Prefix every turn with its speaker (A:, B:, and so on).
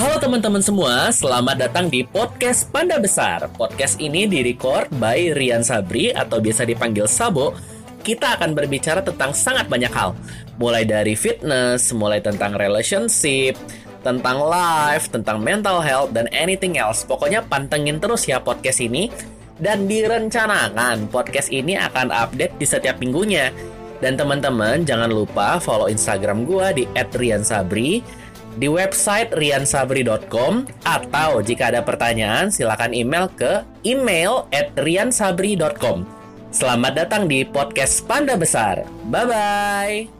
A: Halo teman-teman semua, selamat datang di podcast Panda Besar. Podcast ini direcord by Rian Sabri atau biasa dipanggil Sabo. Kita akan berbicara tentang sangat banyak hal, mulai dari fitness, mulai tentang relationship, tentang life, tentang mental health, dan anything else. Pokoknya pantengin terus ya podcast ini. Dan direncanakan podcast ini akan update di setiap minggunya. Dan teman-teman jangan lupa follow Instagram gua di @riansabri di website riansabri.com atau jika ada pertanyaan silakan email ke email at riansabri.com. Selamat datang di podcast Panda Besar. Bye-bye.